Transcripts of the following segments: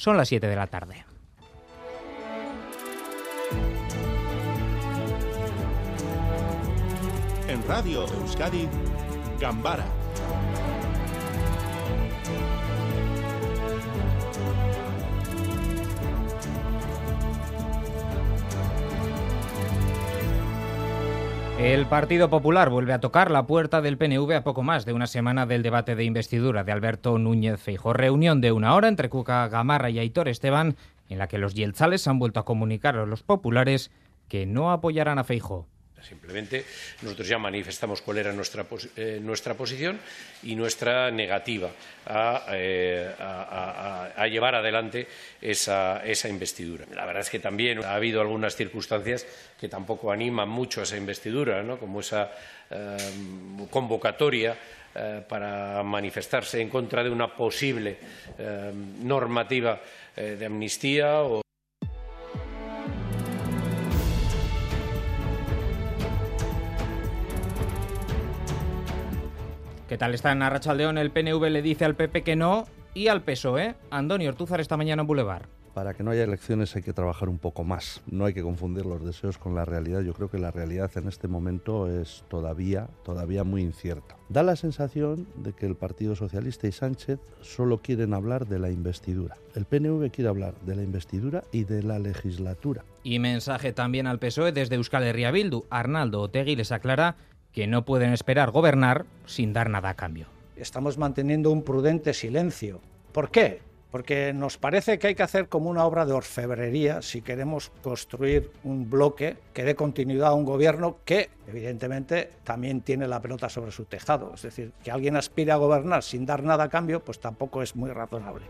Son las 7 de la tarde. En Radio Euskadi, Gambara El Partido Popular vuelve a tocar la puerta del PNV a poco más de una semana del debate de investidura de Alberto Núñez Feijo. Reunión de una hora entre Cuca Gamarra y Aitor Esteban, en la que los yelzales han vuelto a comunicar a los populares que no apoyarán a Feijo. Simplemente nosotros ya manifestamos cuál era nuestra, eh, nuestra posición y nuestra negativa a, eh, llevar adelante esa, esa, investidura. La verdad es que también ha habido algunas circunstancias que tampoco animan mucho a esa investidura, ¿no? como esa eh, convocatoria para manifestarse en contra de una posible normativa de amnistía o ¿Qué tal está en Arrachaldeón? El PNV le dice al PP que no y al PSOE. Andoni Ortúzar esta mañana en Boulevard. Para que no haya elecciones hay que trabajar un poco más. No hay que confundir los deseos con la realidad. Yo creo que la realidad en este momento es todavía, todavía muy incierta. Da la sensación de que el Partido Socialista y Sánchez solo quieren hablar de la investidura. El PNV quiere hablar de la investidura y de la legislatura. Y mensaje también al PSOE desde Euskal Herria Bildu. Arnaldo Otegui les aclara que no pueden esperar gobernar sin dar nada a cambio. Estamos manteniendo un prudente silencio. ¿Por qué? Porque nos parece que hay que hacer como una obra de orfebrería si queremos construir un bloque que dé continuidad a un gobierno que, evidentemente, también tiene la pelota sobre su tejado. Es decir, que alguien aspire a gobernar sin dar nada a cambio, pues tampoco es muy razonable.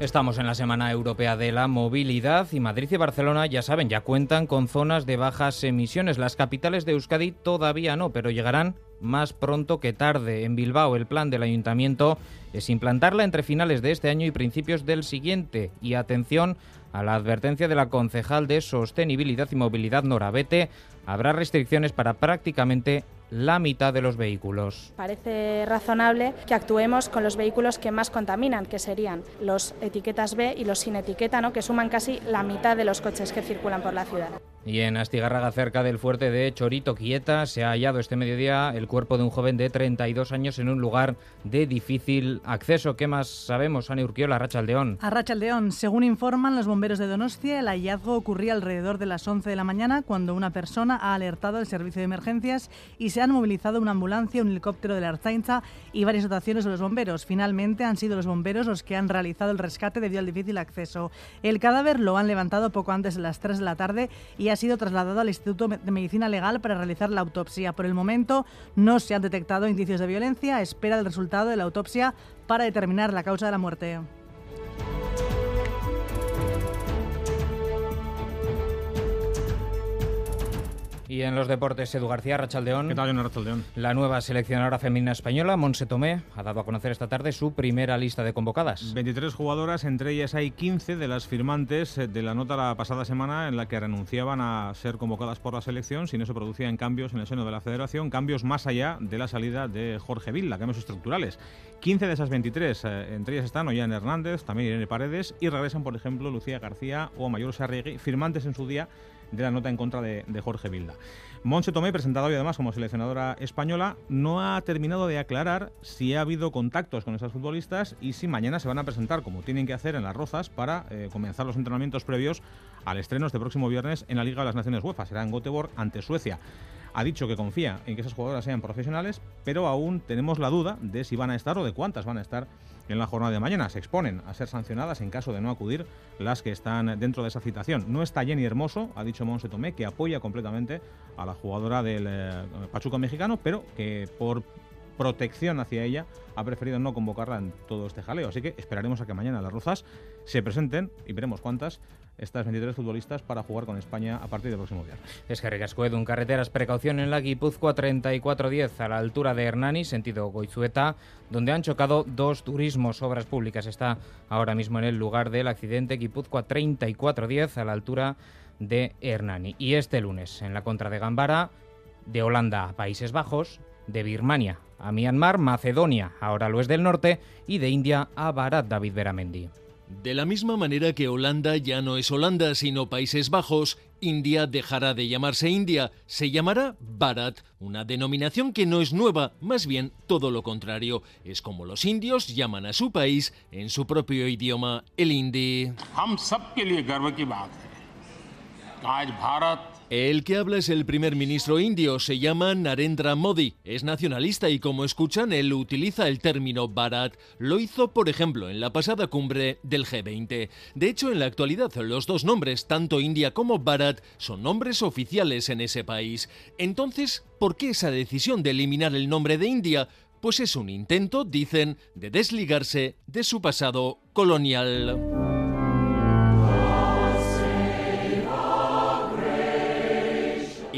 Estamos en la Semana Europea de la Movilidad y Madrid y Barcelona, ya saben, ya cuentan con zonas de bajas emisiones. Las capitales de Euskadi todavía no, pero llegarán más pronto que tarde. En Bilbao el plan del ayuntamiento es implantarla entre finales de este año y principios del siguiente. Y atención a la advertencia de la concejal de Sostenibilidad y Movilidad Norabete, habrá restricciones para prácticamente la mitad de los vehículos. Parece razonable que actuemos con los vehículos que más contaminan, que serían los etiquetas B y los sin etiqueta, ¿no? que suman casi la mitad de los coches que circulan por la ciudad. Y en Astigarraga, cerca del fuerte de Chorito Quieta, se ha hallado este mediodía el cuerpo de un joven de 32 años en un lugar de difícil acceso. ¿Qué más sabemos, Ana Urquiola, Arrachaldeón? Arrachaldeón, según informan los bomberos de Donostia, el hallazgo ocurría alrededor de las 11 de la mañana cuando una persona ha alertado al servicio de emergencias y se han movilizado una ambulancia, un helicóptero de la Arzainza y varias dotaciones de los bomberos. Finalmente han sido los bomberos los que han realizado el rescate debido al difícil acceso. El cadáver lo han levantado poco antes de las 3 de la tarde y ha sido trasladado al Instituto de Medicina Legal para realizar la autopsia. Por el momento no se han detectado indicios de violencia. Espera el resultado de la autopsia para determinar la causa de la muerte. Y en los deportes, Edu García, Rachaldeón. ¿Qué tal, Rachaldeón? La nueva seleccionadora femenina española, Monse Tomé, ha dado a conocer esta tarde su primera lista de convocadas. 23 jugadoras, entre ellas hay 15 de las firmantes de la nota la pasada semana en la que renunciaban a ser convocadas por la selección si no se producían cambios en el seno de la federación, cambios más allá de la salida de Jorge Villa, cambios estructurales. 15 de esas 23, eh, entre ellas están Ollán Hernández, también Irene Paredes y regresan, por ejemplo, Lucía García o Mayor Sarriegui, firmantes en su día de la nota en contra de, Jorge Vilda. Monse Tomé, presentada hoy además como seleccionadora española, no ha terminado de aclarar si ha habido contactos con esas futbolistas y si mañana se van a presentar, como tienen que hacer en las Rozas, para eh, comenzar los entrenamientos previos al estreno este próximo viernes en la Liga de las Naciones UEFA. Será en Göteborg ante Suecia. Ha dicho que confía en que esas jugadoras sean profesionales, pero aún tenemos la duda de si van a estar o de cuántas van a estar en la jornada de mañana. Se exponen a ser sancionadas en caso de no acudir las que están dentro de esa citación. No está Jenny Hermoso, ha dicho Monse Tomé, que apoya completamente a la jugadora del eh, Pachuca mexicano, pero que por protección hacia ella ha preferido no convocarla en todo este jaleo. Así que esperaremos a que mañana las Rozas se presenten y veremos cuántas estas 23 futbolistas para jugar con España a partir del próximo viernes. Es que Ricascued, un carreteras, precaución en la Guipúzcoa 3410 a la altura de Hernani, sentido Goizueta, donde han chocado dos turismos, obras públicas. Está ahora mismo en el lugar del accidente Guipúzcoa 3410 a la altura de Hernani. Y este lunes, en la contra de Gambara, de Holanda a Países Bajos, de Birmania a Myanmar, Macedonia, ahora lo es del norte, y de India a Bharat David Beramendi. De la misma manera que Holanda ya no es Holanda, sino Países Bajos, India dejará de llamarse India, se llamará Bharat, una denominación que no es nueva, más bien todo lo contrario, es como los indios llaman a su país en su propio idioma, el hindi. El que habla es el primer ministro indio, se llama Narendra Modi, es nacionalista y como escuchan, él utiliza el término Bharat. Lo hizo, por ejemplo, en la pasada cumbre del G20. De hecho, en la actualidad, los dos nombres, tanto India como Bharat, son nombres oficiales en ese país. Entonces, ¿por qué esa decisión de eliminar el nombre de India? Pues es un intento, dicen, de desligarse de su pasado colonial.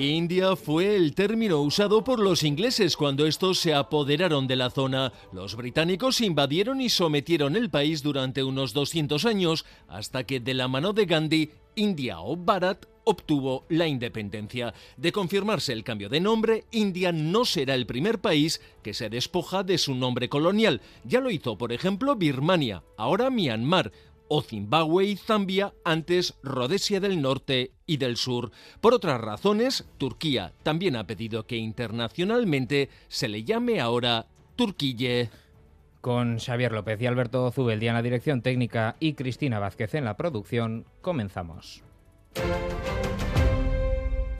India fue el término usado por los ingleses cuando estos se apoderaron de la zona. Los británicos invadieron y sometieron el país durante unos 200 años hasta que de la mano de Gandhi, India o Bharat obtuvo la independencia. De confirmarse el cambio de nombre, India no será el primer país que se despoja de su nombre colonial. Ya lo hizo, por ejemplo, Birmania, ahora Myanmar o Zimbabue y Zambia, antes Rhodesia del Norte y del Sur. Por otras razones, Turquía también ha pedido que internacionalmente se le llame ahora Turquille. Con Xavier López y Alberto Zubeldía en la dirección técnica y Cristina Vázquez en la producción, comenzamos.